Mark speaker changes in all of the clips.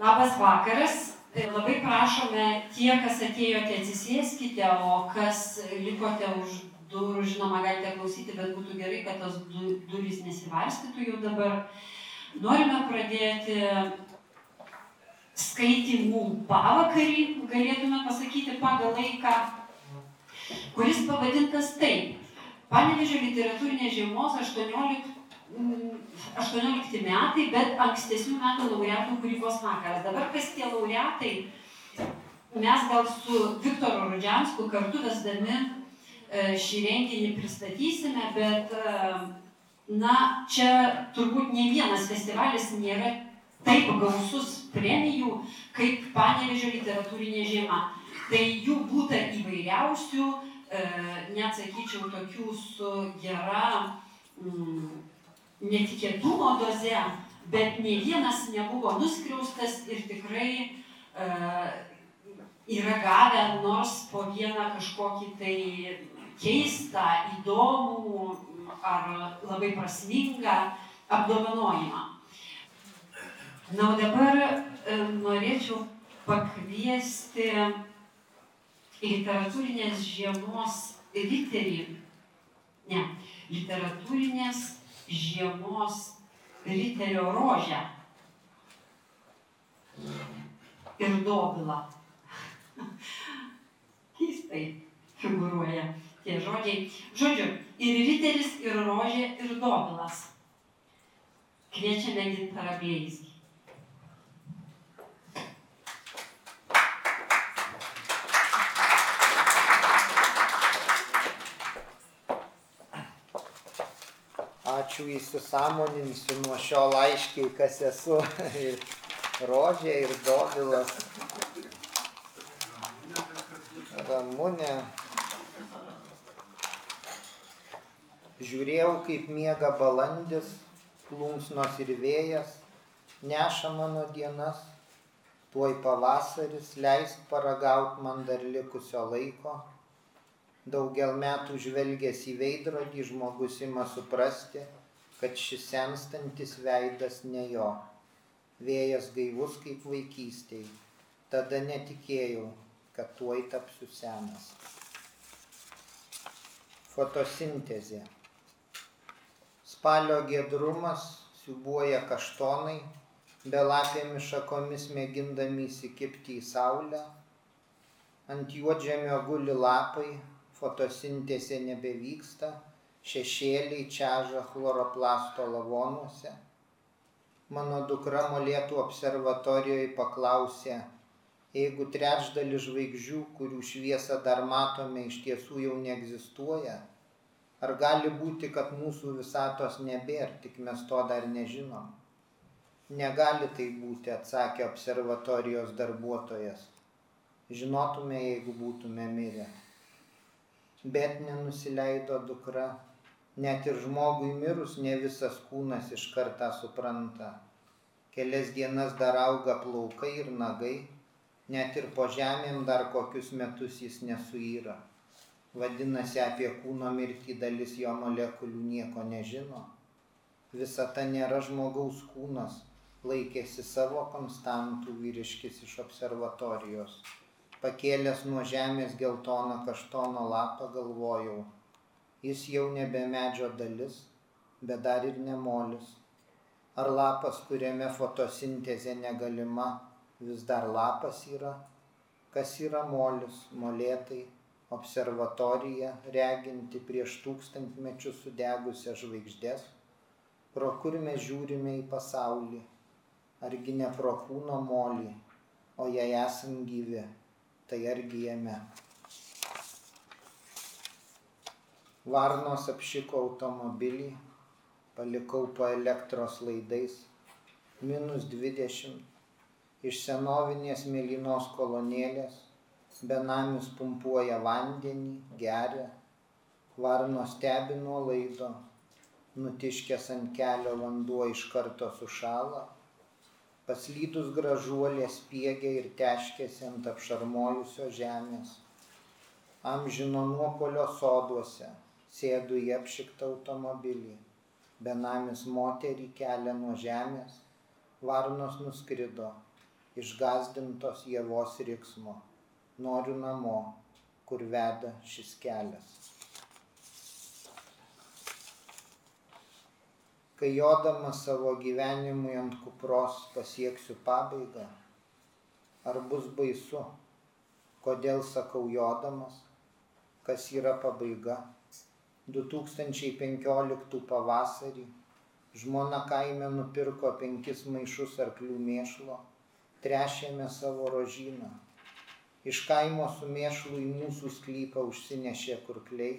Speaker 1: Labas vakaras. Tai labai prašome tie, kas atėjote, atsisėskite, o kas likote už durų, žinoma, galite klausyti, bet būtų gerai, kad tos durys nesivarstytų jau dabar. Norime pradėti skaitimų pavakarį, galėtume pasakyti pagal laiką, kuris pavadintas taip. Panevežė literatūrinės žiemos 18 18 metai, bet ankstesnių metų laureatų kūrybos vakaras. Dabar kas tie laureatai, mes gal su Viktoru Rudžiansku kartu vesdami e, šį renginį pristatysime, bet e, na, čia turbūt ne vienas festivalis nėra taip gausus premijų, kaip Panevežio literatūrinė žiema. Tai jų būta įvairiausių, e, net sakyčiau, tokių su gera mm, netikėtumo doze, bet ne vienas nebuvo nuskriaustas ir tikrai uh, yra gavę nors po vieną kažkokį tai keistą, įdomų ar labai prasmingą apdovanojimą. Na, o dabar uh, norėčiau pakviesti literatūrinės žiemos riterį, ne, literatūrinės žiemos riterio rožę ir dobilą. Keistai figuruoja tie žodžiai. Žodžiu, ir riteris, ir rožė, ir dobilas. Kviečiame gintarą Gleiskį.
Speaker 2: Ačiū įsisamoninsiu nuo šio laiškiai, kas esu. Ir rožė, ir dovilas. Ramunė. Žiūrėjau, kaip miega balandis, plunksnos ir vėjas, neša mano dienas, tuoj pavasaris, leisk paragaut man dar likusio laiko daugel metų žvelgęs į veidrodį žmogus ima suprasti, kad šis senstantis veidas ne jo. Vėjas gaivus kaip vaikystėj. Tada netikėjau, kad tuoj tapsiu senas. Fotosintezė. Spalio gedrumas siubuoja kaštonai, belapėmis šakomis mėgindami įsikipti į saulę. Ant juodžemio guli lapai, fotosintezė nebevyksta, šešėliai čiaža chloroplasto lavonuose. Mano dukra molėtų observatorijoje paklausė, jeigu trečdalis žvaigždžių, kurių šviesą dar matome, iš tiesų jau neegzistuoja, ar gali būti, kad mūsų visatos nebėr, tik mes to dar nežinom? Negali tai būti, atsakė observatorijos darbuotojas. Žinotume, jeigu būtume mirę. Bet nenusileido dukra Net ir žmogui mirus ne visas kūnas iš kartą supranta. Kelias dienas dar auga plaukai ir nagai, net ir po žemėm dar kokius metus jis nesuyra. Vadinasi, apie kūno mirtį dalis jo molekulių nieko nežino. Visata nėra žmogaus kūnas, laikėsi savo konstantų vyriškis iš observatorijos. Pakėlęs nuo žemės geltoną kaštono lapą galvojau, jis jau nebe medžio dalis, bet dar ir nemolis. Ar lapas, kuriame fotosintezė negalima, vis dar lapas yra? Kas yra molis, molėtai, observatorija, reginti prieš tūkstantmečius sudegusią žvaigždės, pro kur mes žiūrime į pasaulį, argi ne pro kūno molį, o jei esam gyvi, tai argi jame. Varnos apšiko automobilį, palikau po elektros laidais, minus 20, iš senovinės mėlynos kolonėlės, benamis pumpuoja vandenį, geria, varnos stebi nuo laido, nutiškęs ant kelio vanduo iš karto sušala, paslydus gražuolė spiegia ir teškėsi ant apšarmojusio žemės, amžino nuopolio soduose sėdu į apšiktą automobilį. Benamis moterį kelia nuo žemės, varnos nuskrido, išgazdintos jėvos riksmo. Noriu namo, kur veda šis kelias. Kai jodama savo gyvenimui ant kupros pasieksiu pabaigą, ar bus baisu, kodėl sakau jodamas, kas yra pabaiga. 2015 pavasarį žmona kaime nupirko penkis maišus arklių mėšlo, trešėme savo rožyną. Iš kaimo su mėšlu į mūsų sklypą užsinešė kurkliai,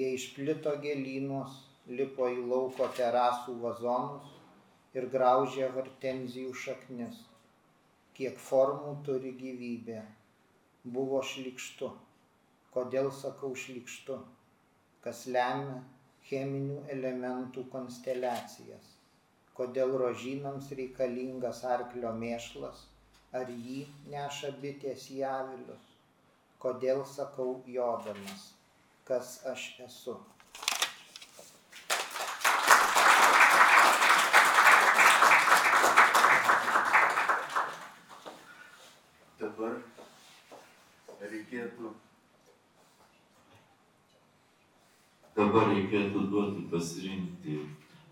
Speaker 2: jie išplito gėlynuos, lipo į lauko terasų vazonus ir graužė hortenzijų šaknis. Kiek formų turi gyvybė. Buvo šlikštu. Kodėl sakau šlikštu? Kas lemia cheminių elementų konsteliacijas. Kodėl rožynams reikalingas arklio mėšlas, ar jį neša bitės į avilius. Kodėl sakau jodamas, kas aš esu.
Speaker 3: dabar reikėtų dabar reikėtų duoti pasirinkti,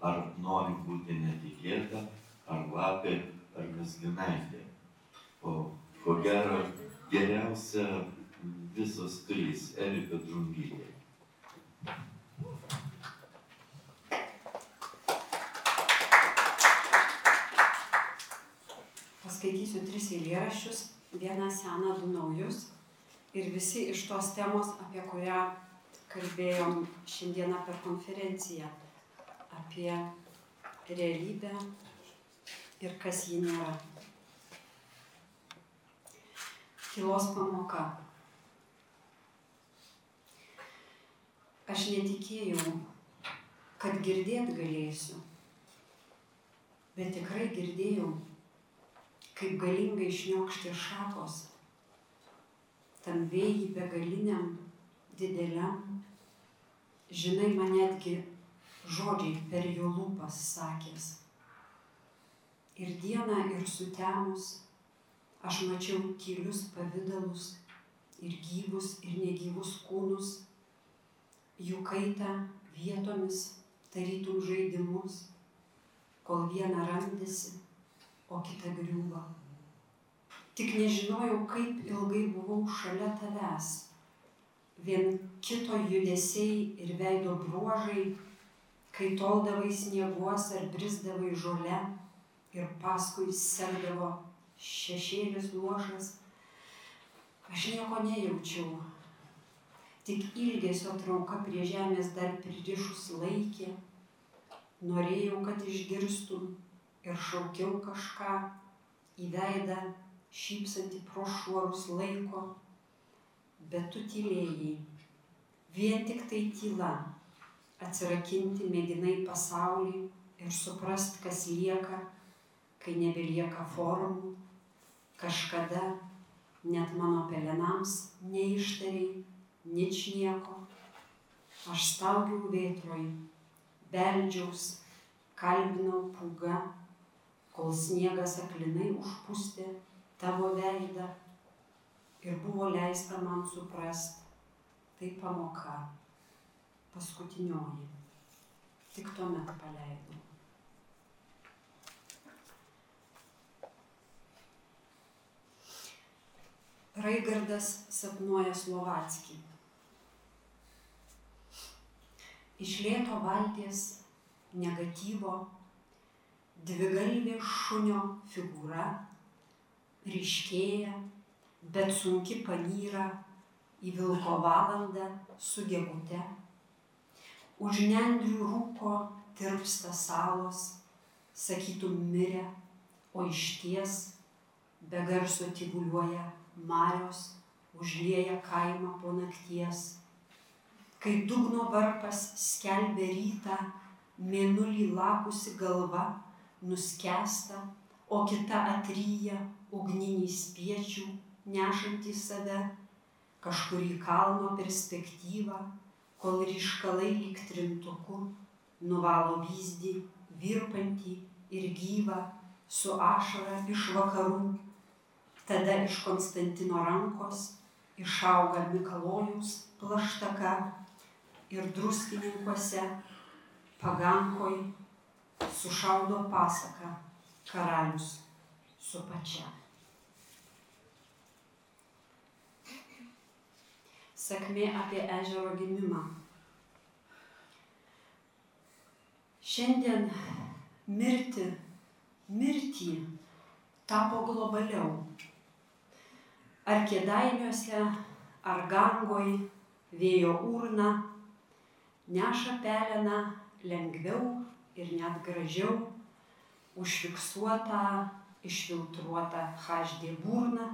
Speaker 3: ar nori būti netikėta, ar lapė, ar mesginaitė. O ko gero, geriausia visos trys Erika Drungytė.
Speaker 1: Paskaitysiu tris eilėraščius, vieną seną, du naujus. Ir visi iš tos temos, apie kurią kalbėjom šiandieną per konferenciją. Apie realybę ir kas ji nėra. Tylos pamoka. Aš netikėjau, kad girdėt galėsiu, bet tikrai girdėjau, kaip galingai šniokštė šakos, tam vėjai begaliniam, dideliam, žinai, man netgi žodžiai per jų lūpas sakęs. Ir dieną, ir sutemus, aš mačiau tylius pavydalus, ir gyvus, ir negyvus kūnus, jų kaitą vietomis, tarytum žaidimus, kol viena randėsi, o kita griūva. Tik nežinojau, kaip ilgai buvau šalia tavęs. Vien kito judesiai ir veido bruožai, kai toldavai snieguos ar brisdavai žole ir paskui sekdavo šešėlis luošas. Aš nieko nejaučiau, tik ilgesio trauka prie žemės dar pririšus laikė. Norėjau, kad išgirstum ir šaukiau kažką į veidą šypsantį pro šuorus laiko, bet tu tylėjai. Vien tik tai tyla. Atsirakinti mėginai pasaulį ir suprast, kas lieka, kai nebelieka formų. Kažkada net mano pelenams neištariai, nič nieko. Aš staugiau vėtroj, beldžiaus, kalbinau pūgą, kol sniegas aklinai užpūstė tavo veidą ir buvo leista man suprast, tai pamoka, paskutinioji. Tik tuomet paleidau. Raigardas sapnuoja Slovatskį. Iš lėto valties negatyvo dvigalvė šunio figūra ryškėja, bet sunki panyra į vilko valandą su gegute. Už nendrių rūko tirpsta salos, sakytum mirę, o iš ties be garso tyvuliuoja marios, užlieja kaimą po nakties. Kai dugno varpas skelbia rytą, mėnulį lakusi galva nuskesta, o kita atryja ugninį spiečių, nešantį save, kažkur į kalno perspektyvą, kol ryškalai lyg trintuku nuvalo vyzdį, virpantį ir gyvą, su ašara iš vakarų, tada iš Konstantino rankos išauga Mikalojaus plaštaka ir druskininkuose, pagankoj sušaudo pasaką karalius su pačia. Sakmė apie ežero gimimą. Šiandien mirti, mirtį tapo globaliau. Ar kėdainiuose, ar gangoj, vėjo urna, neša peleną lengviau ir net gražiau užfiksuotą, išfiltruotą HD burną,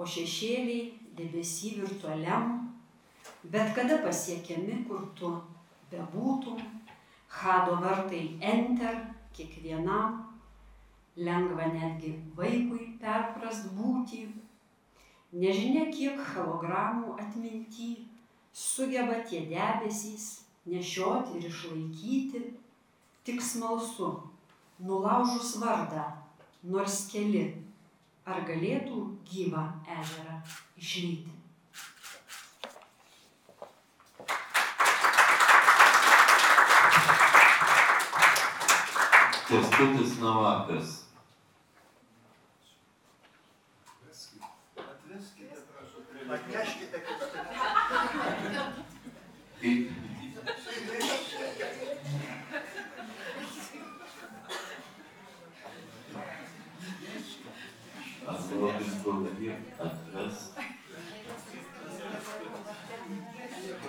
Speaker 1: o šešėliai debesy virtualiam, bet kada pasiekiami, kur tu bebūtum, Hado vartai enter kiekvienam, lengva netgi vaikui perprast būti, nežinia kiek hologramų atminty sugeba tie debesys nešioti ir išlaikyti, tik smalsu, nulaužus vardą, nors keli, ar galėtų gyvą ežerą išlyti.
Speaker 3: Kęstutis Navakas.
Speaker 4: Atneškite kitą.
Speaker 3: Į- Atrodys blogai, atves.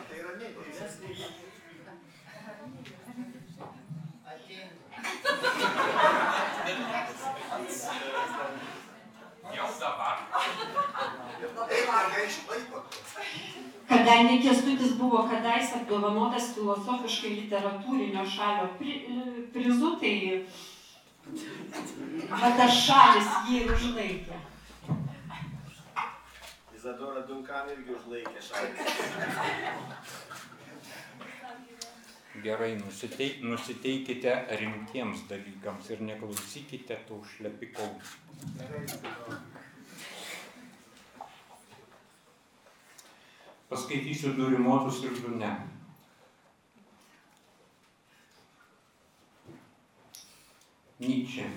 Speaker 4: Tai ramiai, tai
Speaker 5: Jau dabar.
Speaker 4: Eik, negaišk laiko.
Speaker 1: Kadangi Kestutis buvo kadaise apdovanotas filosofiškai literatūrinio šalio pri, prizu, tai va tas šalis jį ir užlaikė.
Speaker 4: Izadora Dunkan irgi užlaikė šalį.
Speaker 5: Gerai, nusiteik, nusiteikite rimtiems dalykams ir neklausykite tų šlepikų. Paskaitysiu du rimuotus ir du ne. Nyčia.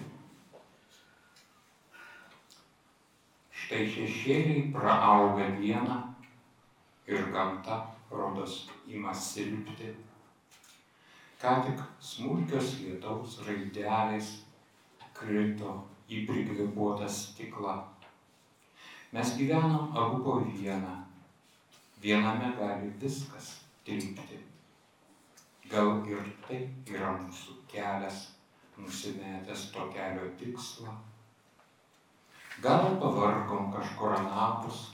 Speaker 5: Štai šešėliai praauga dieną ir gamta, rodos, ima silpti. Ką tik smulkios lietaus raidelės krito į prikvėpuotą stiklą. Mes gyvenam abu po vieną. Viename gali viskas tilpti. Gal ir tai yra mūsų kelias, nusimetęs to kelio tikslą. Gal pavargom kažkur anapus,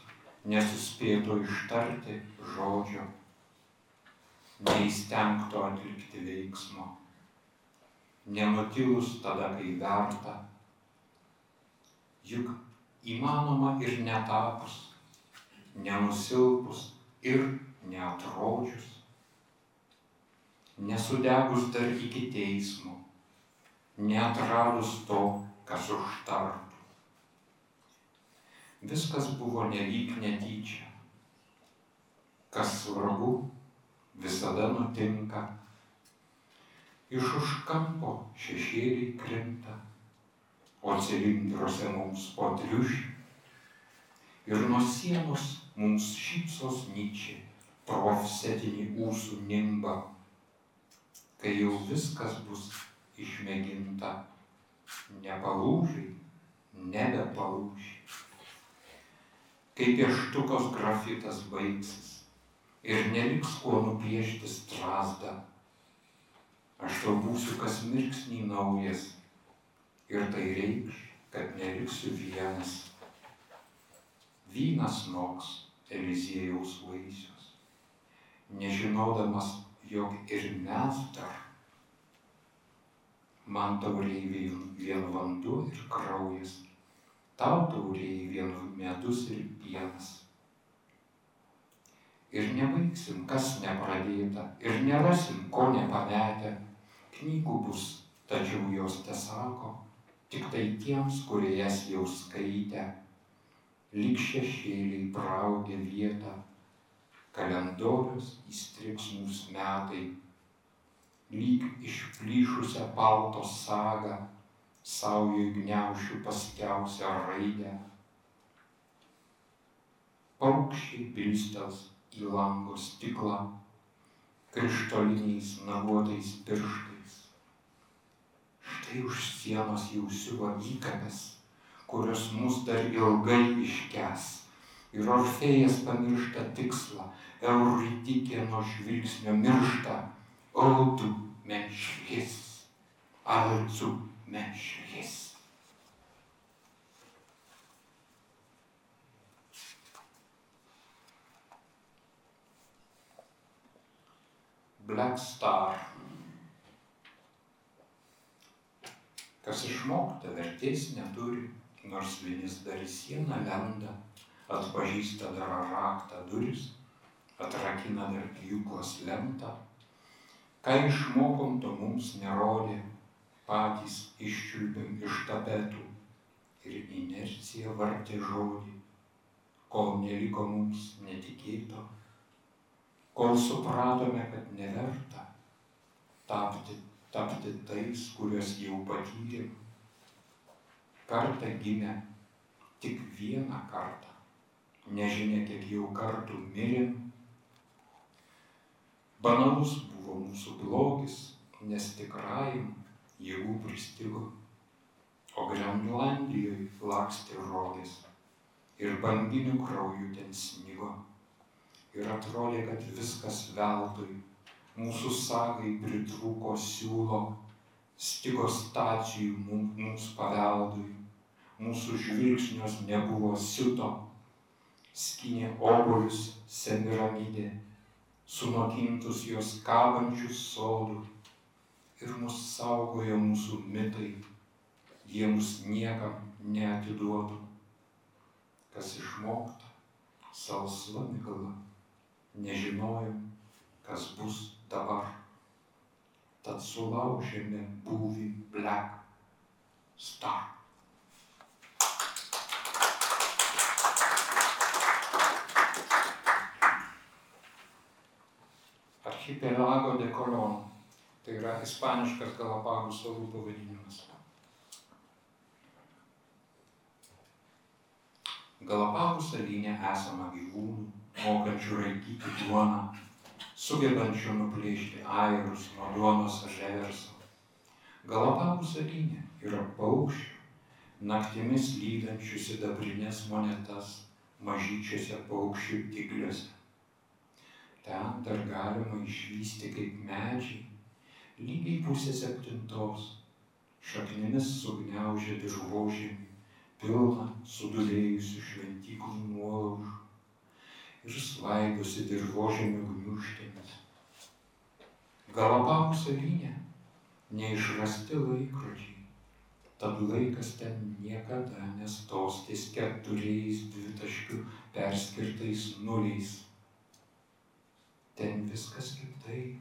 Speaker 5: nesuspėto ištarti žodžio, neįstengto atlikti veiksmo, nenutilus tada, kai verta. Juk įmanoma ir netapus, nenusilpus ir neatrodžius, nesudegus dar iki teismo, neatradus to, kas užtartų. Viskas buvo nelyg netyčia. Kas svarbu, visada nutinka. Iš už kampo šešėliai krinta, o cilindruose mums po triušį. Ir nuo sienos mums šypsos nyčia, profsetinį ūsų nimbą. Kai jau viskas bus išmėginta, nepalūžiai, nebepalūžiai. Kai pieštukos grafitas baigsis ir neliks kuo nupiešti strasdą, aš tau būsiu kas mirksnį naujas ir tai reikš, kad neliksiu vienas. Vynas noks Eliziejaus vaisius, nežinodamas, jog ir mes dar. Man tauriai vien, vanduo ir kraujas, tau tauriai vien medus ir pienas. Ir nebaigsim, kas nepradėta, ir nerasim, ko nepametę. Knygų bus, tačiau jos tesako, tik tai tiems, kurie jas jau skaitę, lyg šešėliai praugė vietą, kalendorius įstriks mūsų metai, lyg išplyšusią palto sagą, saujų gniaušių paskiausią raidę. Paukščiai bilstels į lango stiklą, krištoliniais naguotais pirštais. Štai už sienos jau siuvo įkapės, kurios mus dar ilgai iškes. Ir Orfėjas pamiršta tikslą, Euridikė nuo žvilgsnio miršta, tu menšvis, allzu menšvis. Black Star. Kas išmokta vertės neturi, nors vienis dar į sieną lenda, atpažįsta dar raktą duris, atrakina dar pjūklos lentą. Ką išmokom, to mums nerodė, patys iščiulbėm iš tapetų ir inercija vartė žodį, kol neliko mums netikėto, kol supratome, kad neverta tapti, tapti tais, kuriuos jau patyrėm. Kartą gimę, tik vieną kartą, nežinia, kiek jau kartų mirėm. Banalus buvo mūsų blogis, nes tikrajam jėgų pristigo, o Grenlandijoje lakstė rogės ir banginių kraujų ten snygo. Ir atrodė, kad viskas veltui, mūsų sagai pritrūko siūlo, stigo stacijų mums paveldui, mūsų žvilgsnios nebuvo siuto, skinė obolius semiramidė, sunokintus jos kabančius sodų. Ir mus saugojo mūsų mitai, jie mus niekam neatiduotų. Kas išmokta, salsva migla, nežinojom, kas bus dabar. Tad sulaužėme būvį Black Star. Archipelago de Colón. Tai yra ispaniškas Galapagų salų pavadinimas. Galapagų salyne esama gyvūnų, mokančių raikyti duoną, sugebančių nuplėšti airus nuo duonos ževerso. Galapagų salyne yra paukščių, naktimis lydančių sidabrinės monetas mažyčiuose paukščių tigliuose. Ten dar galima išvysti kaip medžiai, lygiai pusė septintos, šaknimis sugniaužė dirbožėmį, pilną sudulėjusių šventyklų nuolaužų ir svaidosi dirbožėmio gniuštėmis. Galapagų salyne neišrasti laikrodžiai, tad laikas ten niekada nestos ties keturiais dvitaškių perskirtais nuliais. Ten viskas kitaip.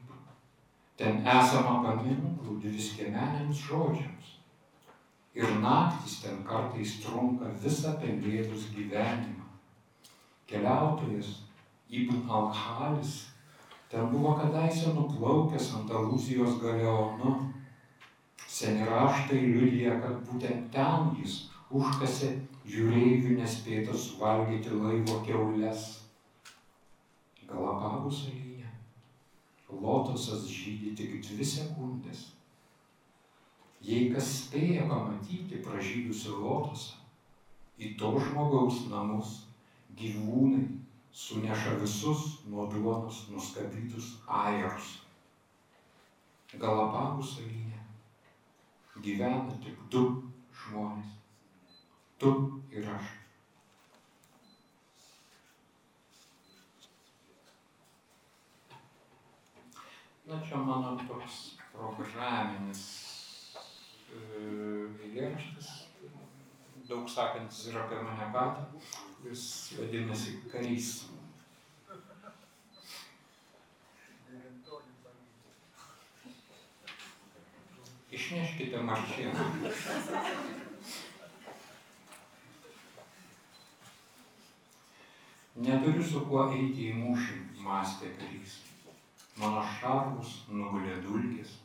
Speaker 5: Ten esama paminklų dviskėmenėms žodžiams. Ir naktis ten kartais trunka visą pelėdos gyvenimą. Keliautojas Ibn Al-Halis ten buvo kadaise nuplaukęs Andalūzijos galeonu. Seni raštai liudija, kad būtent ten jis užkasė jūreivių nespėtą suvalgyti laivo keulės. Galapagų salyje lotosas žydi tik dvi sekundės. Jei kas spėja pamatyti pražydusią lotosą, į to žmogaus namus gyvūnai suneša visus nuo duonos nuskabytus airus. Galapagų salyne gyvena tik du žmonės. Tu ir aš. Na čia mano toks programinis e, eilėraštis, daug sakantis ir apie mane patį, jis vadinasi karys. Išneškite maršieną. Neturiu su kuo eiti į mūšį, mąstė karys. Mano šarvus nugulė dulkės,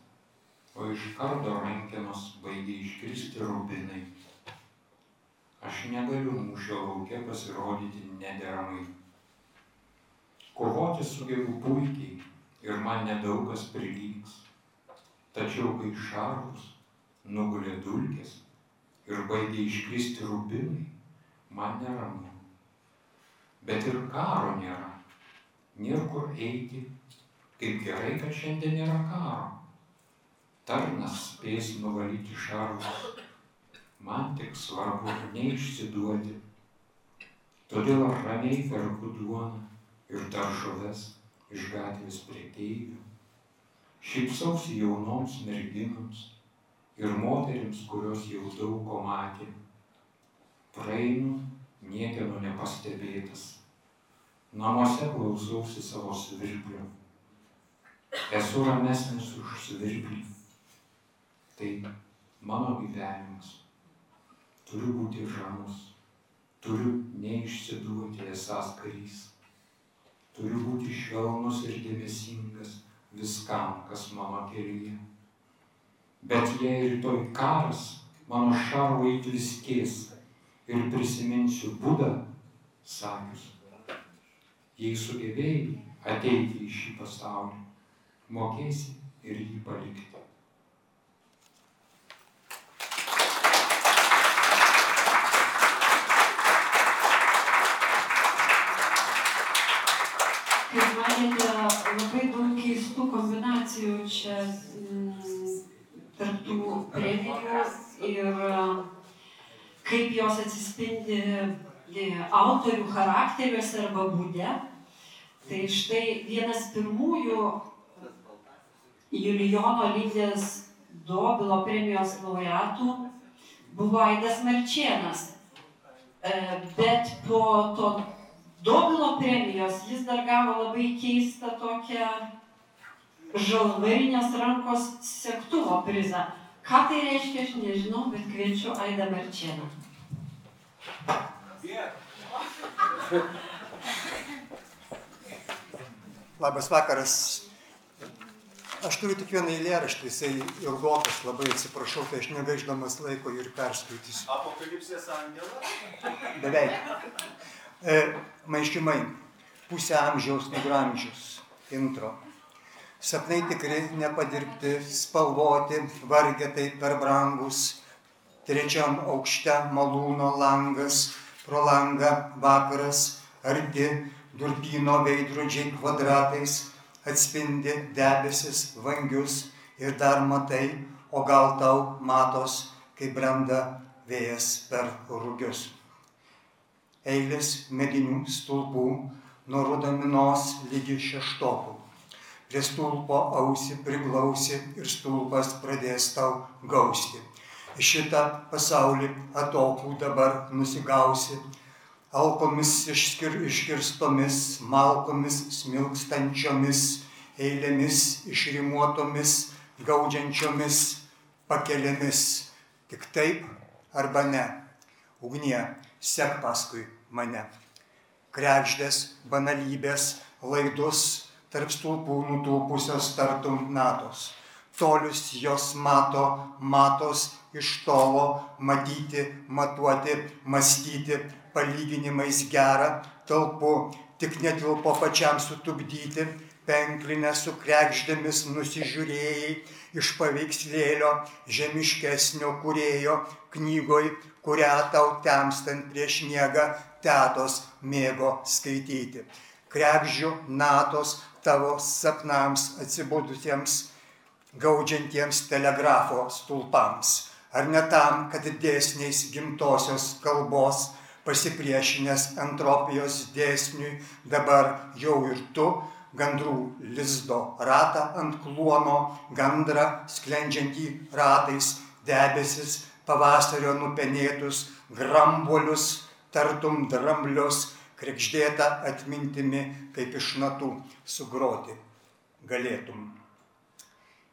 Speaker 5: o iš kardo rankenos baigė iškristi rubinai Aš negaliu mūšio laukia pasirodyti nederamai. Kovoti sugebu puikiai ir man nedaug kas prilygs. Tačiau kai šarvus nugulė dulkės ir baigė iškristi rubinai, man neramu. Bet ir karo nėra. Nėra kur eiti. Kaip gerai, kad šiandien nėra karo. Tarnas spės nuvalyti šarvus. Man tik svarbu neišsiduoti. Todėl aš ramiai perku duoną ir daržoves iš gatvės priekeivių. Šypsausi jaunoms merginoms ir moteriams, kurios jau daug ko matė. Praeinu niekieno nepastebėtas. Namuose klausausi savo svirplio. Esu ramesnis už svirplį. Tai mano gyvenimas. Turiu būti žamus. Turiu neišsiduoti esas karys. Turiu būti švelnus ir dėmesingas viskam, kas mano kelyje. Bet jei rytoj karas mano šarvai tviskės ir prisiminsiu Budą, sakius, jei sugebėjai ateiti į šį pasaulį, mokėsi ir jį palikti.
Speaker 1: Matėte, labai daug keistų kombinacijų čia tarptų premijų ir kaip jos atsispindi autorių charakteriuose arba būde. Tai štai vienas pirmųjų Julijono Lydės Dobilo premijos laureatų buvo Aidas Marčienas. Bet po to Dobilo premijos jis dar gavo labai keistą tokią žalvarinės rankos sektuvo prizą. Ką tai reiškia, aš nežinau, bet kviečiu Aidą Marčieną.
Speaker 6: Labas vakaras. Aš turiu tik vieną eilėraštį, jisai ilgokas, labai atsiprašau, tai aš negaiždamas laiko ir perskaitysiu.
Speaker 4: Apokalipsės angelas.
Speaker 6: Beveik. E, maiškimai. Pusę amžiaus nugramžius. Intro. Sapnai tikri, nepadirbti, spalvoti, vargetai per brangus. Trečiam aukšte malūno langas, pro langą vakaras, arti, durpyno veidrodžiai kvadratais, atspindi debesis vangius ir dar matai, o gal tau matos, kai brenda vėjas per rūgius. Eilės medinių stulpų nuo rudaminos lygi šeštokų. Prie stulpo ausį priglausi ir stulpas pradės tau gausti. Į šitą pasaulį atokų dabar nusigausi, alkomis išskir, iškirstomis, malkomis smilkstančiomis, eilėmis išrimuotomis, gaudžiančiomis pakelėmis. Tik taip arba ne. Ugnie, sek paskui mane. Krekždės, banalybės, laidus, tarp stulpų nutūpusios tartum natos. Tolius jos mato, matos iš tolo, matyti, matuoti, mąstyti, palyginimais gera, talpu, tik netilpo pačiam sutupdyti, penklinę su krekždėmis nusižiūrėjai iš paveikslėlio žemiškesnio kurėjo knygoj, kurią tau temstant prieš miegą tetos mėgo skaityti. Krekždžių natos tavo sapnams atsibudusiems, gaudžiantiems telegrafo stulpams. Ar ne tam, kad dėsniais gimtosios kalbos pasipriešinęs entropijos dėsniui dabar jau ir tu gandrų lizdo ratą ant kluono, gandrą sklendžiantį ratais, debesis, pavasario nupenėtus, grambuolius, tartum dramblius, krekždėta atmintimi, kaip iš natų sugroti galėtum.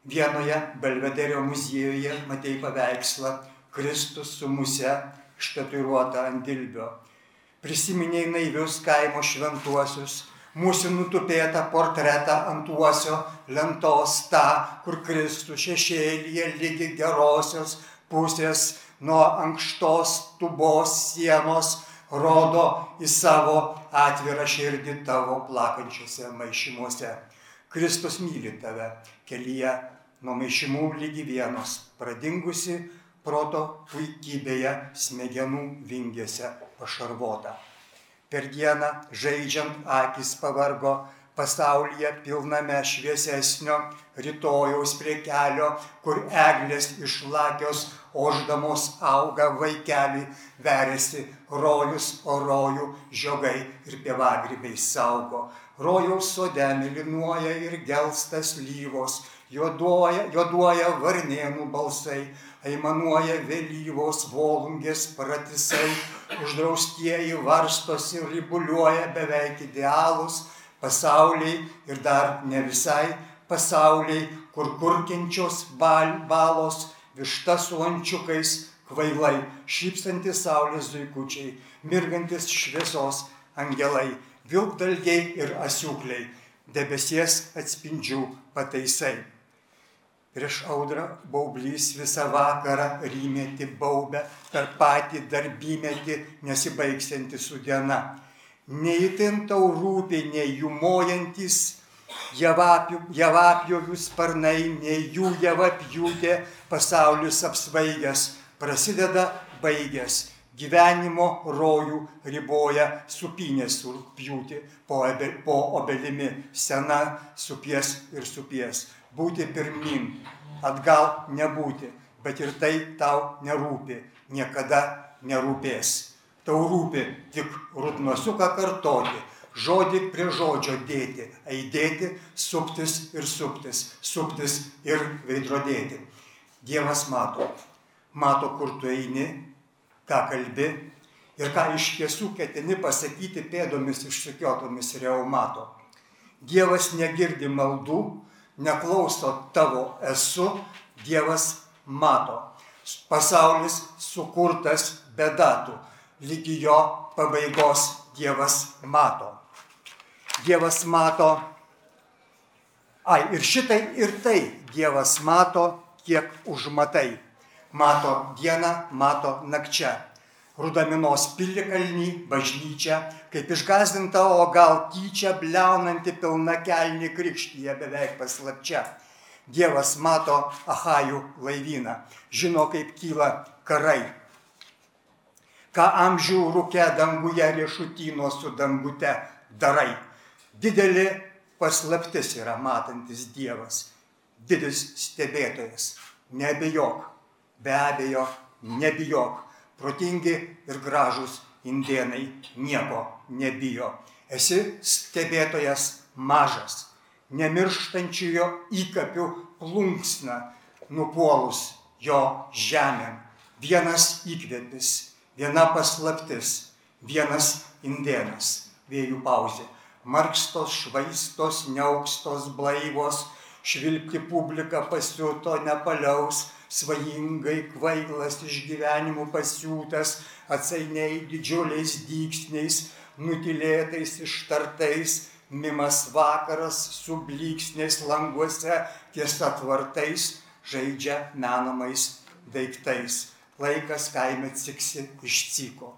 Speaker 6: Vienoje Belvederio muziejuje matei paveikslą Kristus su muse ištatuiruota ant dilbio. prisiminiai naivius kaimo šventuosius, mūsų nutupėtą portretą ant uosio lentos tą, kur Kristų šešėlyje lygi gerosios pusės nuo ankštos tubos sienos rodo į savo atvirą širdį tavo plakančiuose maišymuose. Kristus myli tave kelyje nuo maišymų lygi vienos, pradingusi proto puikybėje, smegenų vingėse pašarvota. Per dieną žaidžiant akis pavargo, pasaulyje pilname šviesesnio rytojaus prie kelio, kur eglės išlakios oždamos auga vaikelį, veriasi rojus, o rojų žiogai ir pievagrybiai saugo. Rojaus sode milinuoja ir gelstas lyvos, juoduoja, juoduoja varnėnų balsai, aimanuoja vėlyvos volungės pratisai, uždraustieji varstosi ir ribuliuoja beveik idealus pasauliai ir dar ne visai pasauliai, kur kurkinčios bal, balos, višta su ančiukais, kvailai, šypsantis saulės zuikučiai, mirgantis šviesos angelai, vilkdalgiai ir asiukliai, debesies atspindžių pataisai. Prieš audrą baublys visą vakarą rymėti baubę per patį darbymetį nesibaigsianti su diena. Neįtin tau rūpi nei jų mojantis javapjovių sparnai, nei jų javapjūtė pasaulis apsvaigęs, prasideda baigęs gyvenimo rojų riboja supinės surpjūti po, obe, po obelimi, sena supies ir supies. Būti pirmin, atgal nebūti, bet ir tai tau nerūpi, niekada nerūpės. Tau rūpi tik rūtnosiuką kartoti, žodį prie žodžio dėti, aidėti, suptis ir suptis, suptis ir veidrodėti. Dievas mato, mato, kur tu eini, ką kalbi ir ką iš tiesų ketini pasakyti pėdomis išsikiotomis reumato. Dievas negirdi maldų, neklauso tavo esu, Dievas mato. Pasaulis sukurtas be datų, lygi jo pabaigos Dievas mato. Dievas mato, ai ir šitai ir tai Dievas mato, kiek užmatai mato dieną, mato nakčia. Rudaminos pilikalnį, bažnyčią, kaip išgazdinta, o gal tyčia bleunanti pilna kelni krikštyje beveik paslapčia. Dievas mato Ahajų laivyną, žino, kaip kyla karai. Ką amžių rūke danguje riešutino su dangute darai. Didelį paslaptis yra matantis Dievas, didis stebėtojas. Nebejok, Be abejo, nebijok. Protingi ir gražus indienai nieko nebijo. Esi stebėtojas mažas, nemirštančiojo įkapių plunksna, nupuolus jo žemėm. Vienas įkvėpis, viena paslaptis, vienas indėnas. Vėjų pauzė. Markstos, švaistos, neaukstos, blaivos, švilpti publika pasiuto nepaliaus, svajingai kvailas iš gyvenimų pasiūtas, atsainiai didžiuliais dyksniais, nutilėtais ištartais, mimas vakaras su blyksniais languose ties atvartais žaidžia menamais daiktais. Laikas kaime ciksi iš ciko.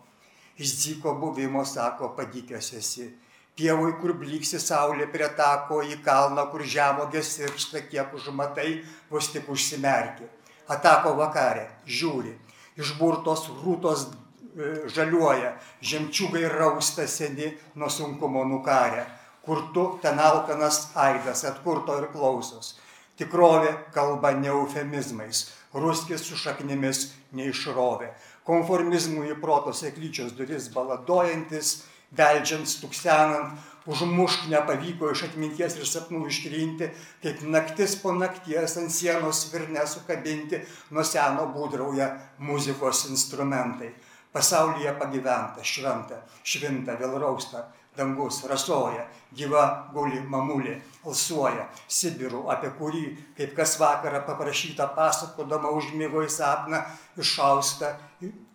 Speaker 6: Iš ciko buvimo, sako, padykęs esi. Pievui, kur blyksi saulė prie tako, į kalną, kur žemogės iršta, kiek užmatai, vos tik užsimerki atako vakarė, žiūri, išburtos rūtos e, žaliuoja, žemčiugai rausta seni nuo sunkumo nukarę, kur tu ten alkanas aidas atkurto ir klausos. Tikrovė kalba ne eufemizmais, ruskis su šaknimis neišrovė, konformizmų į proto seklyčios duris baladojantis, beldžiant, stuksenant, užmušk nepavyko iš atminties ir sapnų ištrinti, kaip naktis po nakties ant sienos virne sukabinti, nuo seno būdrauja muzikos instrumentai. Pasaulyje pagyventa, šventa, švinta, vėl rausta, dangus rasoja, gyva guli mamulė, alsuoja, Sibirų, apie kurį, kaip kas vakarą paprašyta pasakodama užmygo į sapną, išausta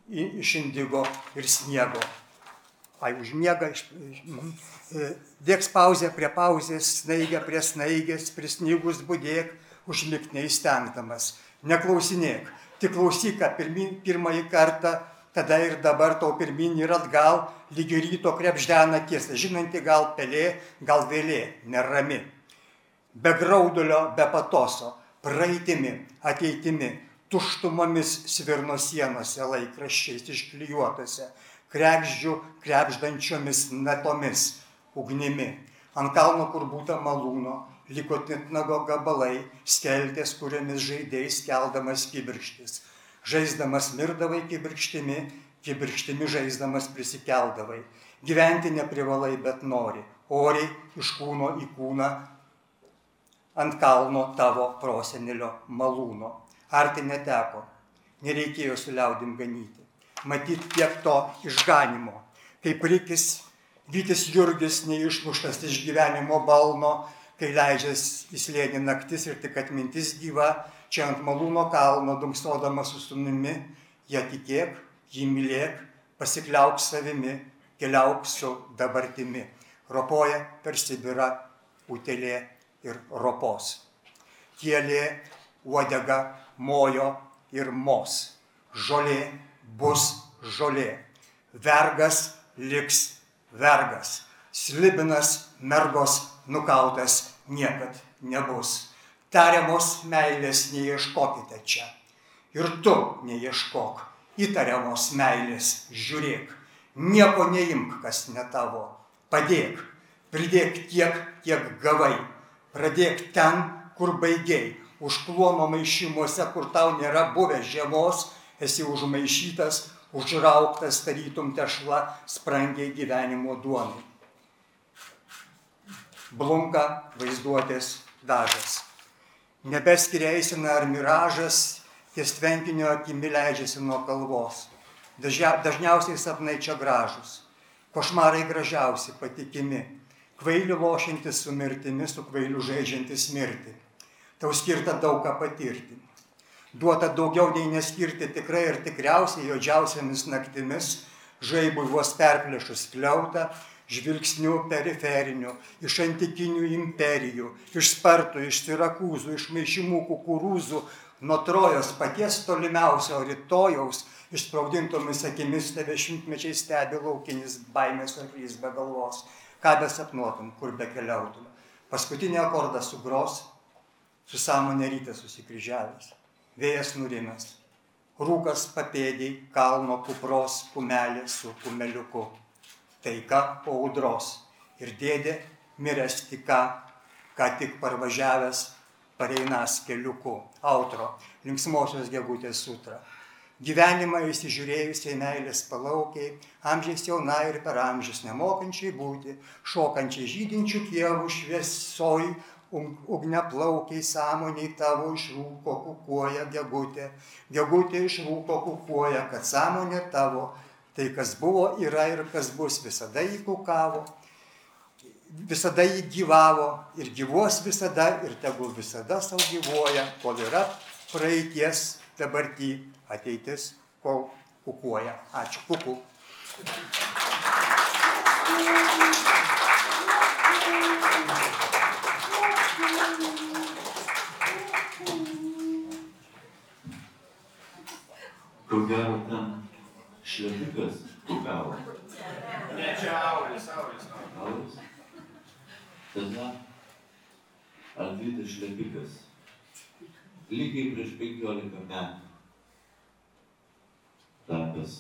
Speaker 6: iš indigo ir sniego. ai užmiega, iš, mhm. E, dėks pauzę prie pauzės, snaigę prie snaigės, prisnygus būdėk, užmigti neįstengdamas. Neklausinėk, tik klausyk, ką pirmąjį kartą, tada ir dabar tau pirmin ir atgal, lygi ryto krepždena tiesa, žinanti gal pelė, gal vėlė, nerami. Be graudulio, be patoso, praeitimi, ateitimi, tuštumomis svirno sienose laikraščiais išklijuotose, krekždžių krepždančiomis natomis, ugnimi. Ant kalno, kur būta malūno, liko tintnago gabalai, skeltės, kuriamis žaidėjai skeldamas kibirkštis. Žaisdamas mirdavai kibirkštimi, kibirkštimi žaisdamas prisikeldavai. Gyventi neprivalai, bet nori. Oriai iš kūno į kūną ant kalno tavo prosenelio malūno. Arti neteko, nereikėjo su liaudim ganyti. Matyt tiek to išganimo. Kaip rikis, Vytis Jurgis neišmuštas iš gyvenimo balno, kai leidžias įslėni naktis ir tik atmintis gyva, čia ant malūno kalno dumsodama su sunimi, ją tikėk, jį mylėk, pasikliauk savimi, keliauk su dabartimi. Ropoja per Sibirą utelė ir ropos. Kielė, uodega, mojo ir mos. Žolė bus žolė. Vergas liks vergas. Slibinas mergos nukautas niekad nebus. Tariamos meilės neieškokite čia. Ir tu neieškok. Įtariamos meilės žiūrėk. Nieko neimk, kas ne tavo. Padėk. Pridėk tiek, kiek gavai. Pradėk ten, kur baigiai. Užklono maišymuose, kur tau nėra buvę žiemos, esi užmaišytas, užrauktas tarytum tešla sprangiai gyvenimo duonai. Blunka vaizduotės dažas. Nebeskiriaisina ar miražas, ties tvenkinio akimi leidžiasi nuo kalvos. Dažia, dažniausiai sapnai čia gražus. Košmarai gražiausi, patikimi. Kvailių lošintis su mirtimi, su kvailiu žaidžiantis mirti. Tau skirta daug ką patirti duota daugiau nei neskirti tikrai ir tikriausiai juodžiausiamis naktimis, žaibui vos perplėšus kliautą, žvilgsnių periferinių, iš antikinių imperijų, iš spartų, iš sirakūzų, iš maišymų kukurūzų, nuo trojos paties tolimiausio rytojaus, išspraudintomis akimis tave šimtmečiai stebi laukinis baimės arklys be galvos. Ką besapnuotum, kur bekeliautum. Paskutinį akordą sugros, su sąmonė ryte susikryžiavęs vėjas nurimęs. Rūkas papėdį kalno kupros kumelė su kumeliuku. Taika po audros. Ir dėdė miręs tik ką, ką tik parvažiavęs pareinas keliuku. Autro. Linksmosios gegutės sutra. Gyvenimą įsižiūrėjusiai meilės palaukiai, amžiais jauna ir per amžius nemokančiai būti, šokančiai žydinčių kievų šviesoj, ugneplaukiai sąmoniai tavo iš rūko kukuoja gegutė, gegutė iš rūko kukuoja, kad sąmonė tavo, tai kas buvo, yra ir kas bus, visada jį kukavo, visada jį gyvavo ir gyvuos visada ir tegul visada savo gyvuoja, kol yra praeities, dabartį, ateitis, kol kukuoja. Ačiū, kuku.
Speaker 3: Ko gero ten šlepikas kukavo.
Speaker 4: Ne, čia auris, auris.
Speaker 3: Auris? Tada Alvydas šlepikas. Lygiai prieš 15 metų. Tapęs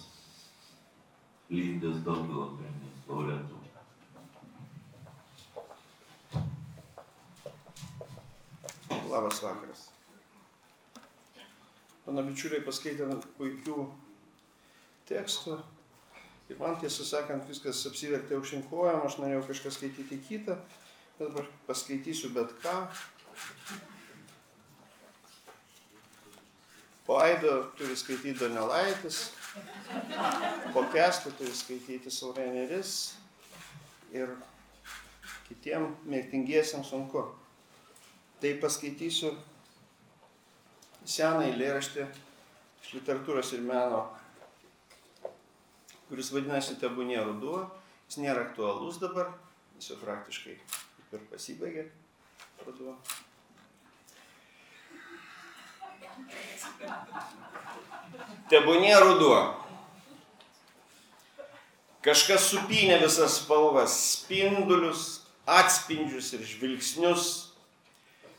Speaker 3: lydęs Daugilo premijos laureatų.
Speaker 4: Labas vakaras. Mano bičiuliai paskaitė puikių tekstų. Ir man tiesą sakant, viskas apsivertė aukštinkojam, aš norėjau kažką skaityti kitą, dabar paskaitysiu bet ką. Po Aido turi skaityti Donelaitis, po Kestų turi skaityti Saureneris ir kitiem mirtingiesiam sunku. Tai paskaitysiu seną eilėraštį iš literatūros ir meno, kuris vadinasi Tebūnė ruduo Jis nėra aktualus dabar, jis jau praktiškai kaip ir pasibaigė. Ruduo. Tebūnė ruduo. Kažkas supynė visas spalvas, spindulius, atspindžius ir žvilgsnius.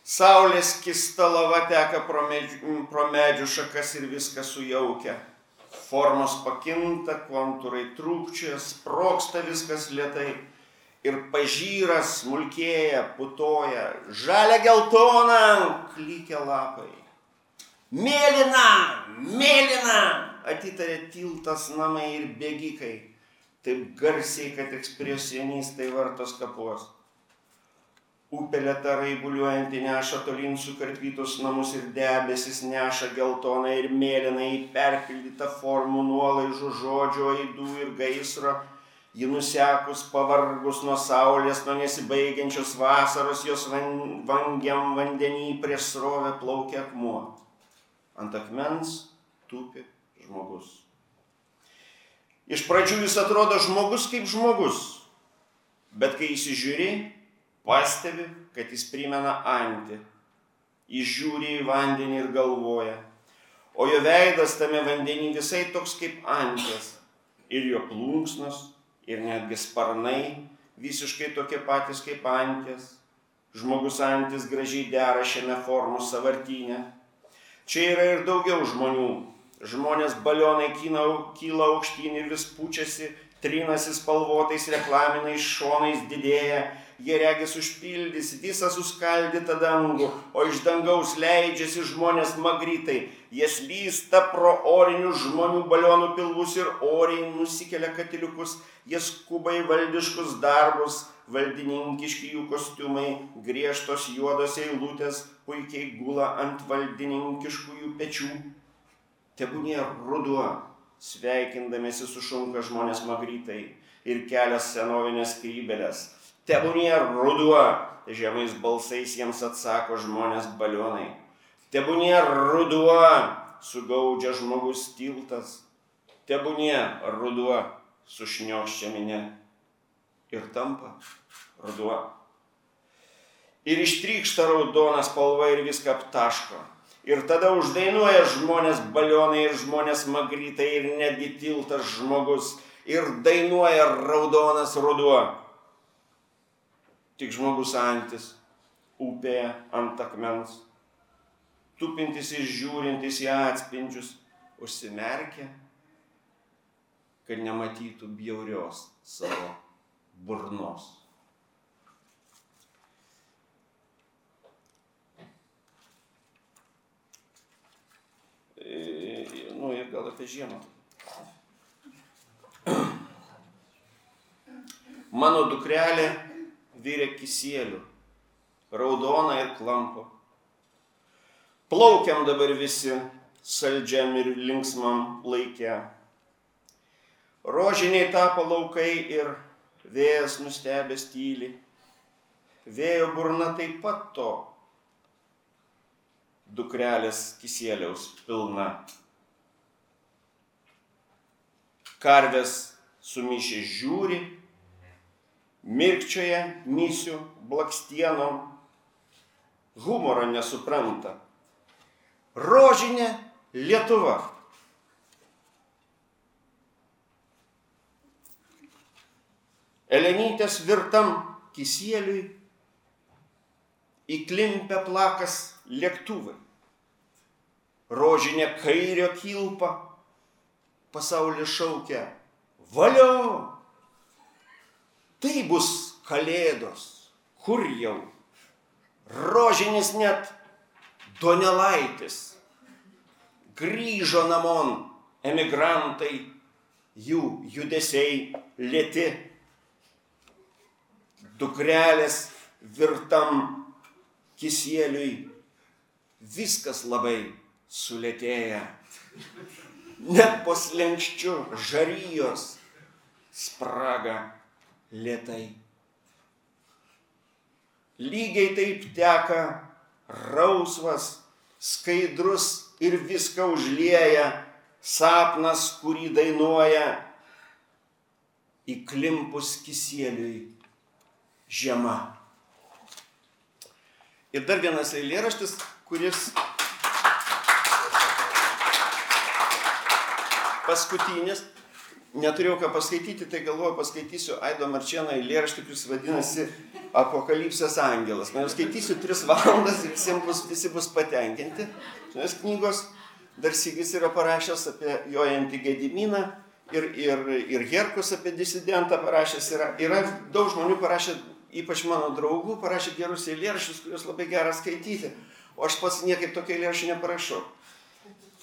Speaker 4: Saulės kista lava teka pro medžių, pro medžių šakas ir viską sujaukia. Formos pakinta, kontūrai trūkčioja, sproksta viskas lietai. Ir pažyra, smulkėja, putoja, žalia geltona, klykia lapai. Mėlyna, mėlyna, atitarė tiltas namai ir bėgikai. Taip garsiai, kad ekspresionistai vartos kapuos. Upelė tarai buliuojanti neša tolin sukarpytus namus ir debesis neša geltoną ir mėlyną į perpildytą formų nuolaižų žodžio, aidų ir gaisro. Ji nusekus, pavargus nuo saulės, nuo nesibaigiančios vasaros, jos van, vangiam vandenį prieš srovę plaukia akmuo. Ant akmens tupi žmogus. Iš pradžių jis atrodo žmogus kaip žmogus, bet kai įsižiūri, pastebi, kad jis primena antį. Jis žiūri į vandenį ir galvoja, o jo veidas tame vandenį visai toks kaip anties. Ir jo plunksnos, ir netgi sparnai visiškai tokie patys kaip anties. Žmogus antis gražiai dera šiame formų savartinė. Čia yra ir daugiau žmonių. Žmonės balionai kyla, kyla aukštyn ir vis pučiasi, trinasi spalvotais reklaminiais šonais didėja, jie regis užpildys visą suskaldytą dangų, o iš dangaus leidžiasi žmonės magritai, jie slysta pro orinių žmonių balionų pilvus ir oriai nusikelia katiliukus, jie skuba į valdiškus darbus, valdininkiški jų kostiumai, griežtos juodos eilutės puikiai gula ant valdininkiškųjų pečių. Tebūnie ruduo, sveikindamėsi sušunka žmonės magritai ir kelias senovinės krybelės. Tebūnie ruduo, žemais balsais jiems atsako žmonės balionai. Tebūnie ruduo, sugaudžia žmogus tiltas. Tebūnie ruduo, sušniokščia minė. Ir tampa ruduo. Ir ištrykšta raudona spalva ir viską aptaško. Ir tada uždainuoja žmonės balionai ir žmonės magritai ir netgi tiltas žmogus. Ir dainuoja raudonas ruduo. Tik žmogus antis, upėje ant akmens, tupintis ir žiūrintis į atspindžius, užsimerkia, kad nematytų bjaurios savo burnos. nu ir gal apie žiemą. Mano dukrelė vyrė kisėlių, raudona ir klampo. Plaukiam dabar visi saldžiam ir linksmam laikė. Rožiniai tapo laukai ir vėjas nustebęs tyli. Vėjo burna taip pat to dukrelės kisėliaus pilna. Karvės sumišė žiūri, mirkčioje misių blakstienom, humoro nesupranta. Rožinė Lietuva. Elenytės virtam kisėliui įklimpę plakas lėktuvai. Rožinė kairio kilpa pasaulis šaukia valio. Tai bus kalėdos, kur jau. Rožinis net Donelaitis. Grįžo namon emigrantai, jų judesiai lėti. Dukrelės virtam kisėliui viskas labai sulėtėja. Net po slenkščiu žarijos spraga lietai. Lygiai taip teka rausvas, skaidrus ir viską užlieja sapnas, kurį dainuoja. įklimpus kisieliui žiema. Ir dar vienas eilėraštis, kuris paskutinis, neturėjau ką paskaityti, tai galvoju, paskaitysiu Aido Marčiano eilėraštį, kuris vadinasi Apokalipsės angelas. Man jau skaitysiu tris valandas ir visiems bus, visi bus patenkinti. Šios knygos dar Sigis yra parašęs apie jojantį Gediminą ir, ir, ir Herkus apie disidentą parašęs yra. Yra daug žmonių parašę, ypač mano draugų, parašė gerus eilėraščius, kuriuos labai gera skaityti. O aš pats niekaip tokio eilėraščio neparašau.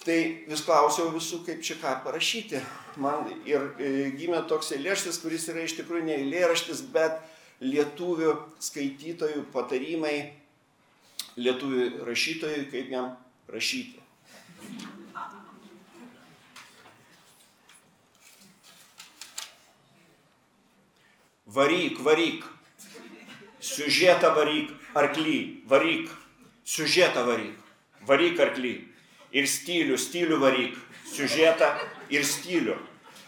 Speaker 4: Tai vis klausiau visų, kaip čia ką parašyti. Man ir e, gimė toks eilėraštis, kuris yra iš tikrųjų ne eilėraštis, bet lietuvių skaitytojų patarimai lietuvių rašytojui, kaip jam rašyti. Varyk, varyk, siužetą varyk, arklį, varyk, siužetą varyk, varyk arklį. Ir stilių, stilių varyk, siužetą ir stilių.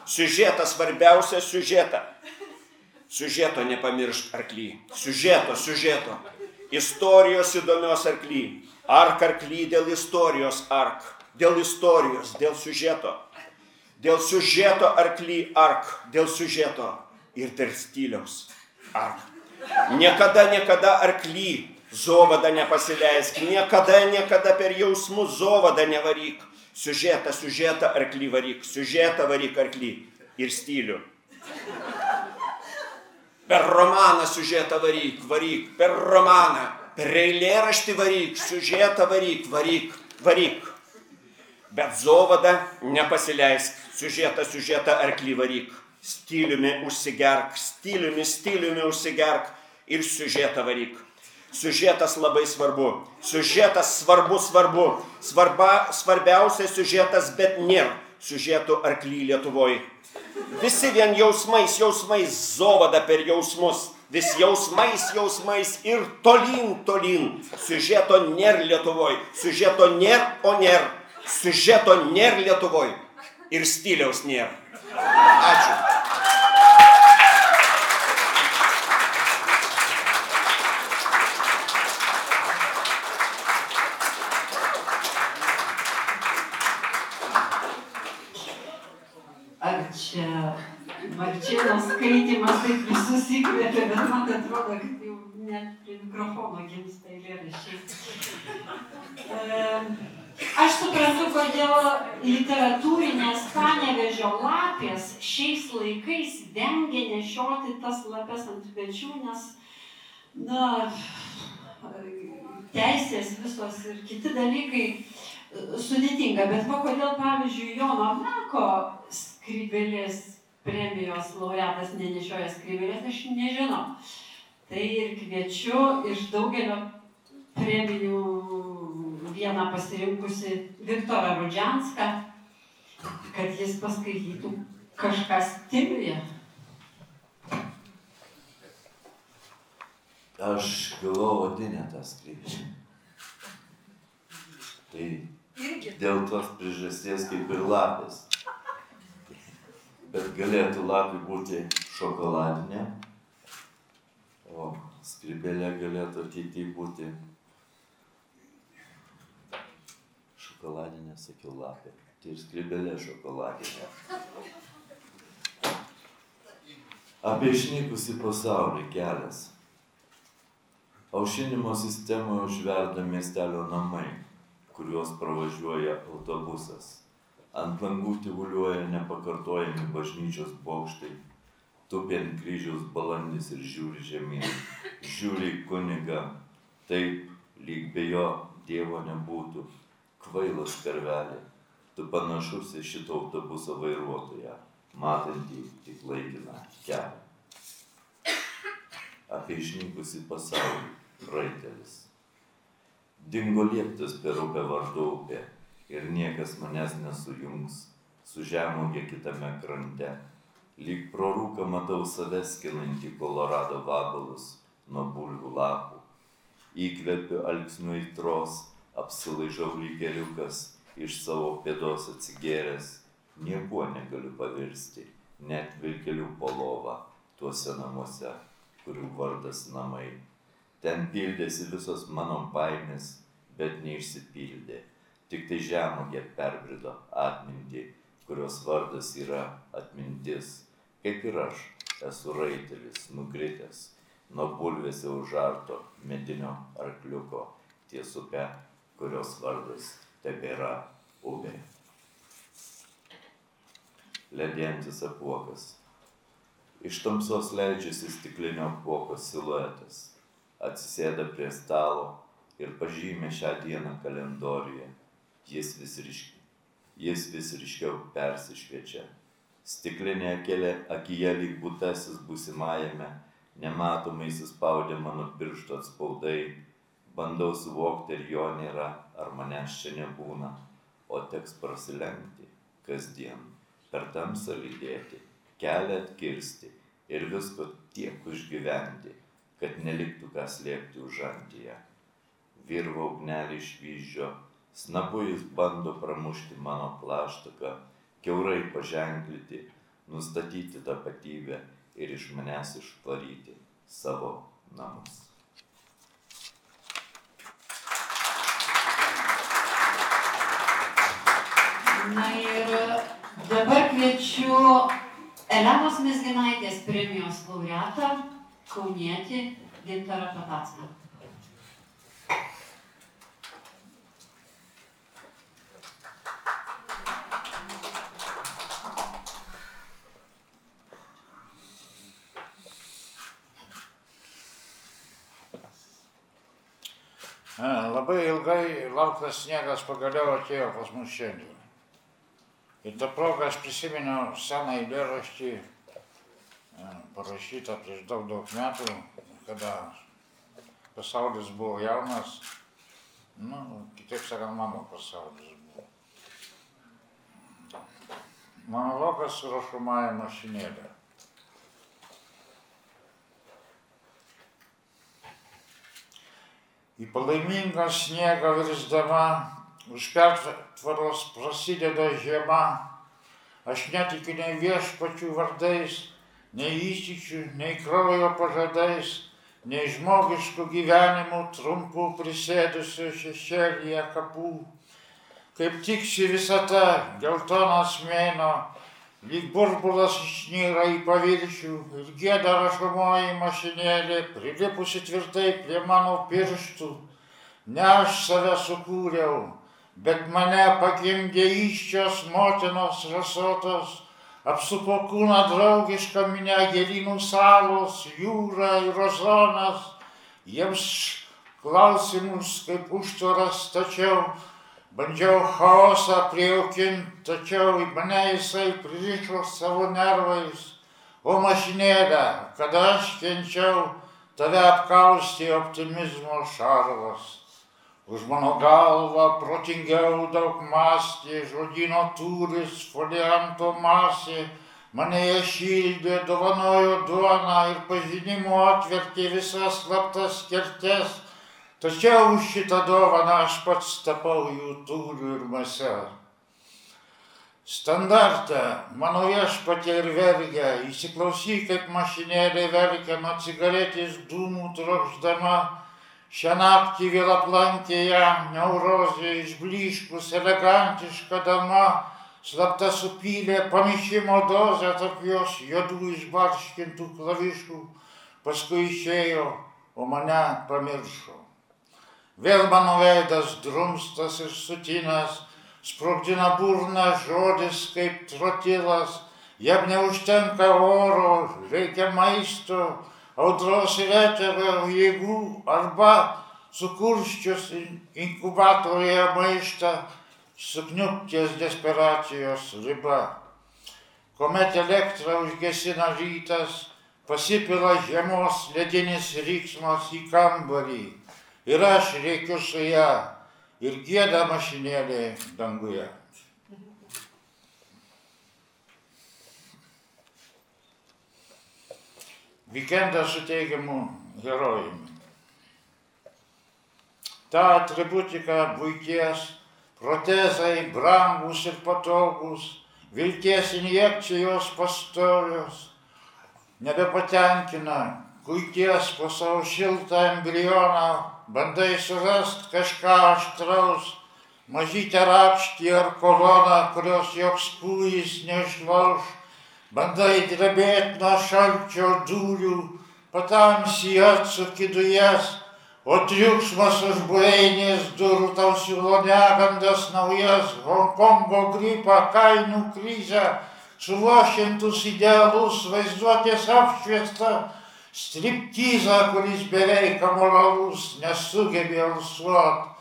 Speaker 4: Siužetą svarbiausia siužetą. Siužeto nepamiršk arklį. Siužeto, siužeto. Istorijos įdomios arklį. Ark arklį dėl istorijos ark. Dėl istorijos, dėl siužeto. Dėl siužeto arklį ark. Dėl siužeto ir dėl stiliaus ark. Niekada, niekada arklį zovada nepasileisk. Niekada, niekada per jausmus zovada nevaryk. Siužetą, siužetą arklį varyk. Siužetą varyk arklį ir stilių. Per romaną siužetą varyk, varyk, per romaną, per eilėraštį varyk, siužetą varyk, varyk, varyk. Bet zovada nepasileisk, siužetą, siužetą arklį varyk. Stiliumi užsigerk, stiliumi, stiliumi užsigerk ir siužetą varyk. Siužetas labai svarbu. Siužetas svarbu, svarbu. Svarba, svarbiausias siužetas, bet nėra siužetų arklį Lietuvoje. Visi vien jausmais, jausmais, zovada per jausmus. Vis jausmais, jausmais ir tolyn, tolyn. Siužeto nėra Lietuvoje. Siužeto nėra, o nėra. Siužeto nėra Lietuvoje. Ir stiliaus nėra. Ačiū.
Speaker 1: Ar čia Marčėno skaitimas taip visus įkvėpė, bet man atrodo, kad jau net prie mikrofono gimsta eilėraščiai. Aš suprantu, kodėl literatūrinės panevežio lapės šiais laikais vengia nešioti tas lapes ant pečių, nes, na, teisės visos ir kiti dalykai e, sudėtinga. Bet va kodėl, pavyzdžiui, Jono Meko skrybelės premijos laureatas nenešioja skrybelės, aš nežinau. Tai ir kviečiu iš daugelio premijų vieną pasirinkusi Viktorą Rudžianską, kad jis paskaitytų kažką stiliuje.
Speaker 3: Aš galvoju odinę tą skrybėlę. Tai dėl tos priežasties kaip ir lapės. Bet galėtų lapė būti šokoladinė, o skrybėlė galėtų ateityje būti šokoladinė, sakiau lapė. Tai ir skrybėlė šokoladinė. Apie išnykusi pasaulį kelias. Aušinimo sistemoje užverda miestelio namai, kuriuos pravažiuoja autobusas. Ant langų tyvuliuoja nepakartojami bažnyčios bokštai. Tupi ant kryžiaus balandis ir žiūri žemyn. Žiūri į kunigą, taip, lyg be jo Dievo nebūtų. Kvailas karvelė, tu panašus į šito autobuso vairuotoją, matantį tik laikiną kelią. Apie išnykusi pasaulį, raitelis. Dingo lieptas per upę vardu upė ir niekas manęs nesujungs su žemogė kitame krante. Lyg pro rūką matau save skinantį Kolorado vabalus nuo bulvių lapų. Įkvepiu alksnių įtros, apsilaižau lygeriukas, iš savo pėdos atsigėręs, niekuo negaliu pavirsti, net vilkelių po lova tuose namuose, kurių vardas namai. Ten pildėsi visos mano baimės, bet neišsipildė. Tik tai žemogė perbrido atmintį, kurios vardas yra atmintis. Kaip ir aš esu raitelis, nukritęs nuo bulvėse užarto medinio arkliuko ties upe, kurios vardas tebėra upė. Ledėjantis apuokas. Iš tamsos leidžiasi stiklinio apuoko siluetas. Atsisėda prie stalo ir pažymė šią dieną kalendoriuje. Jis vis, ryški, jis vis ryškiau persišviečia. Stiklinė akelė akyje lyg būtasis būsimajame, nematomai įsispaudė mano piršto atspaudai bandau suvokti, ar jo nėra, ar manęs čia nebūna, o teks prasilenkti kasdien, per tamsą lydėti, kelią atkirsti ir visko tiek užgyventi, kad neliktų ką slėpti užantyje. Virvo ugnelį išvyždžio, snapu jis bando pramušti mano plaštaką, keurai paženklyti, nustatyti tapatybę ir iš manęs išvaryti savo namus.
Speaker 1: Na ir dabar kviečiu Elenos Mizginaitės premijos laureatą, kaunietį Gintarą Patacką.
Speaker 7: Labai ilgai lauktas sniegas pagaliau atėjo pas mus šiandien. Ir tą progą aš prisiminiau seną eilėraštį, parašytą prieš daug daug metų, kada pasaulis buvo jaunas, nu, kitaip sakant, mano pasaulis buvo. Monologas su rašomąją mašinėlę. Į palaimingą sniegą virsdama, už pertvaros prasideda žiema, aš netikiu nei viešpačių vardais, nei įsičių, nei kraujo pažadais, nei žmogiškų gyvenimų trumpų prisėdusių šešėlyje kapų. Kaip tiksi visata, geltonas mėno, lyg burbulas išnyra į paviršių ir gėda rašomoji mašinėlė, prilipusi tvirtai prie mano pirštų. Ne aš save sukūriau, bet mane pagimdė iščios motinos rasotos, apsupo kūną draugišką minę gėlynų salos, jūra ir ozonas, jiems klausimus kaip užtvaras tačiau Bandžiau chaosą prijaukinti, tačiau į mane jisai pririšo savo nervais. O mašinėlė, kada aš kenčiau, tave apkausti optimizmo šarvas. Už mano galvą protingiau daug mąstė, žodino turis, folianto masė, mane jie šildė, dovanojo duoną ir pažinimo atvertė visas slaptas kertes Tačiau šitą dovaną aš pats tapau jų tūrių ir mase. Standartą, mano viešpatė ir vergia, įsiklausyk, kaip mašinėlė verkia nuo cigaretės dūmų trokšdama, šią naktį vėl aplankė ją neurozė išbliškus elegantiška dama, slapta supylė pamišimo dozę tarp jos juodų išbarškintų klavišų, paskui išėjo, o mane pamiršo. Vėl mano veidas drumstas ir sutinęs, sprogdina burną žodis kaip trotilas, jam neužtenka oro, reikia maisto, audros ir eterio jėgų arba sukurščius inkubatorijoje maištą, sukniupties desperacijos riba. Komet elektrą užgesina rytas, pasipila žiemos ledinis ryksmas į kambarį Ir aš reikiu su ją ir gėda mašinėlė danguje. Vikendas su teigiamu herojumi. Ta atributika būties, protezai brangus ir patogus, vilties injekcijos pastovios nebepatenkina, kuities po savo šiltą embrioną, bandai surast kažką aštraus, mažytę rapštį ar koloną, kurios joks kūjis neišlauž, bandai drebėti nuo šalčio dūrių, patamsi atsuki dujas, o triukšmas už buveinės durų tau siūlo negandas naujas, Hongkongo gripą, kainų krizę, sulošintus idealus, vaizduotės apšviestą, striptizą, kuris beveik amoralus, nesugebė alsuot,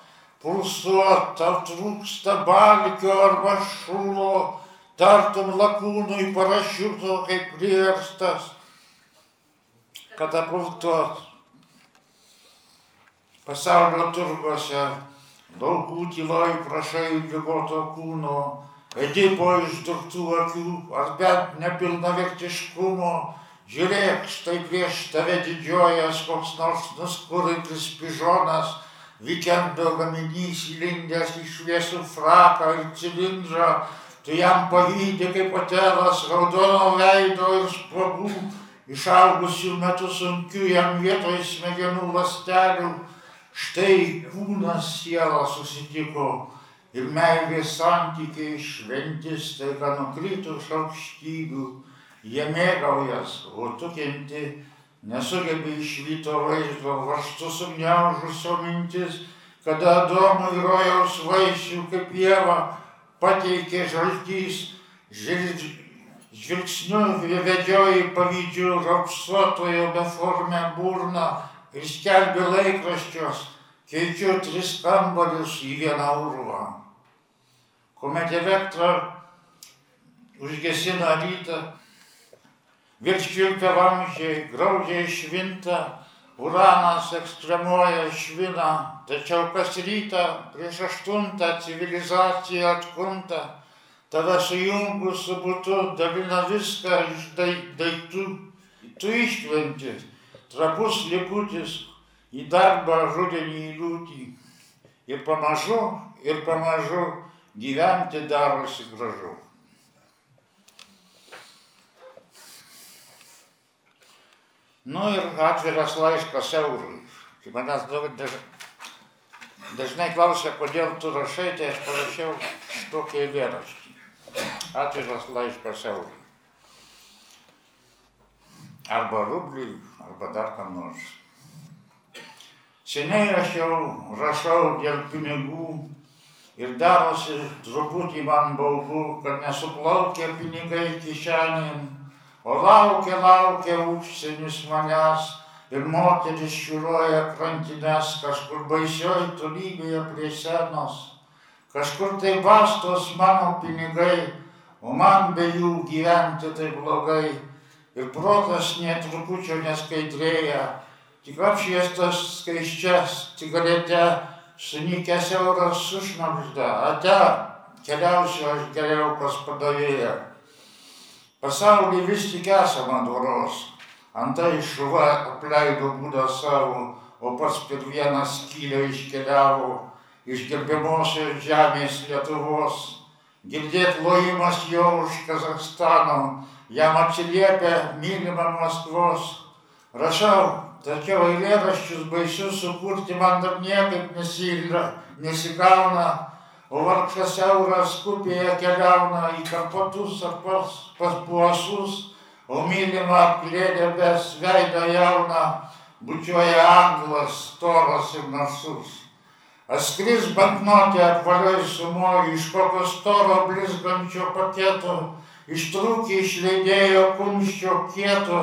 Speaker 7: pulsuot, tau trūksta balkio arba šūlo, tartum lakūnui parašiuto kaip priverstas katapultuot pasaulio turguose, laukų tyloj prašai ligoto kūno, Edipo išdurtų akių, ar bent nepilnavertiškumo, žiūrėk, štai prieš tave didžiojas koks nors nuskurintis pižonas, vikendo gaminys įlindęs į šviesų fraką ir cilindrą, tu jam pavydė kaip patelas raudono veido ir spragų, išaugusių metų sunkių jam vietoj smegenų lastelių, Štai kūnas siela susitiko ir meilės santykiai šventis, tai ką nukrito iš aukštybių, jie mėgaujas, o tu kenti, nesugebi išvyto vaizdo, vaštu sugniaužusio mintis, kada Adomui rojaus vaisių kaip pieva pateikė žaltys, žvilgsniu vedžioji pavydžių rapsuotojo beformę burną, ir skelbė laikraščios, keičiu tris kambarius į vieną urvą. Kuomet elektra užgesina rytą, virš švilpia vamžiai, graudžiai švinta, uranas ekstremuoja šviną, tačiau kas rytą prieš aštuntą civilizacija atkunta, tave sujungus su būtu dalina viską iš daiktų, tu iškventi trapus likutis į darbą rudenį į liūtį. Ir pamažu, ir pamažu gyventi darosi gražu. Nu ir atviras laiškas eurui. Kai manęs daž... dažnai klausia, kodėl tu rašai, tai aš parašiau tokį eilėraštį. Atviras laiškas eurui. Arba rubliui, arba dar kam nors. Seniai aš jau rašau dėl pinigų ir darosi truputį man baugu, kad nesuplaukia pinigai kišenėm, o laukia, laukia užsienis manęs ir moteris šiuruoja krantines kažkur baisioj tolybėje prie senos. Kažkur tai bastos mano pinigai, o man be jų gyventi tai blogai ir protas netrupučio neskaidrėja, tik apšviestas skaiščias cigaretę, sunikęs euras sušnapžda, ate, keliausiu aš geriau pas padavėją. Pasaulį vis tik esama doros, antai šuva apleido būdą savo, o pats per vieną skylę iškeliavo iš gerbiamosios žemės Lietuvos. Girdėt lojimas jo už Kazakstano, jam atsiliepia mylima Maskvos. Rašau, tačiau eilėraščius baisius sukurti man dar niekaip nesigauna, o vargšas euras kupėje keliauna į karpatus ar pas, pas buosus, o mylima apklėdė bes veidą jauną, bučiuoja anglas, storas ir narsus. Atskris banknotė apvalioj sumoju iš kokio storo blizgančio paketo, ištrūkė iš leidėjo kumščio kieto,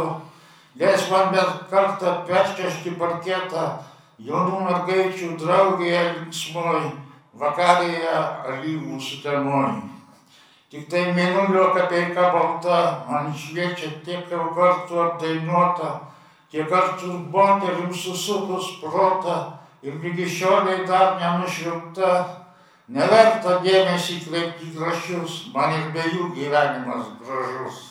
Speaker 7: leis man bent kartą peršešti parketą, jaunų mergaičių draugėje linksmoj, vakarėje alyvų sutemoj. Tik tai mėnulio kapeika balta, man šviečia tiek jau kartų apdainuota, tiek kartų moterim susukus protą ir lygi šioliai dar nenušvilpta Neverta dėmesį kreipti grašius, man ir be jų gyvenimas gražus.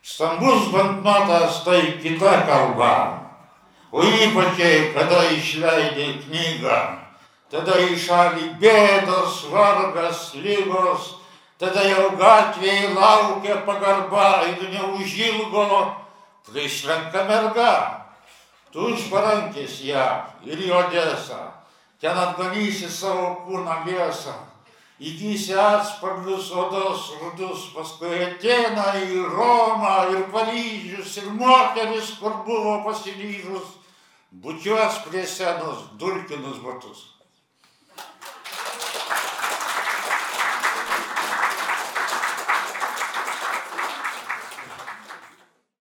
Speaker 7: Stambus banknotas tai kita kalba, o ypačiai, kada išleidai knygą, tada į šalį bėdos, vargas, lygos, tada jau gatvėje laukia pagarba ir neužilgo prislenka merga. Tu išparankės ją ir į Odesą, ten atganysi savo kūną mėsą, įgysi atspalvius odos rudus, paskui ateina į Romą ir Paryžius ir moteris, kur buvo pasiryžus, bučiuos prie senos dulkinus batus.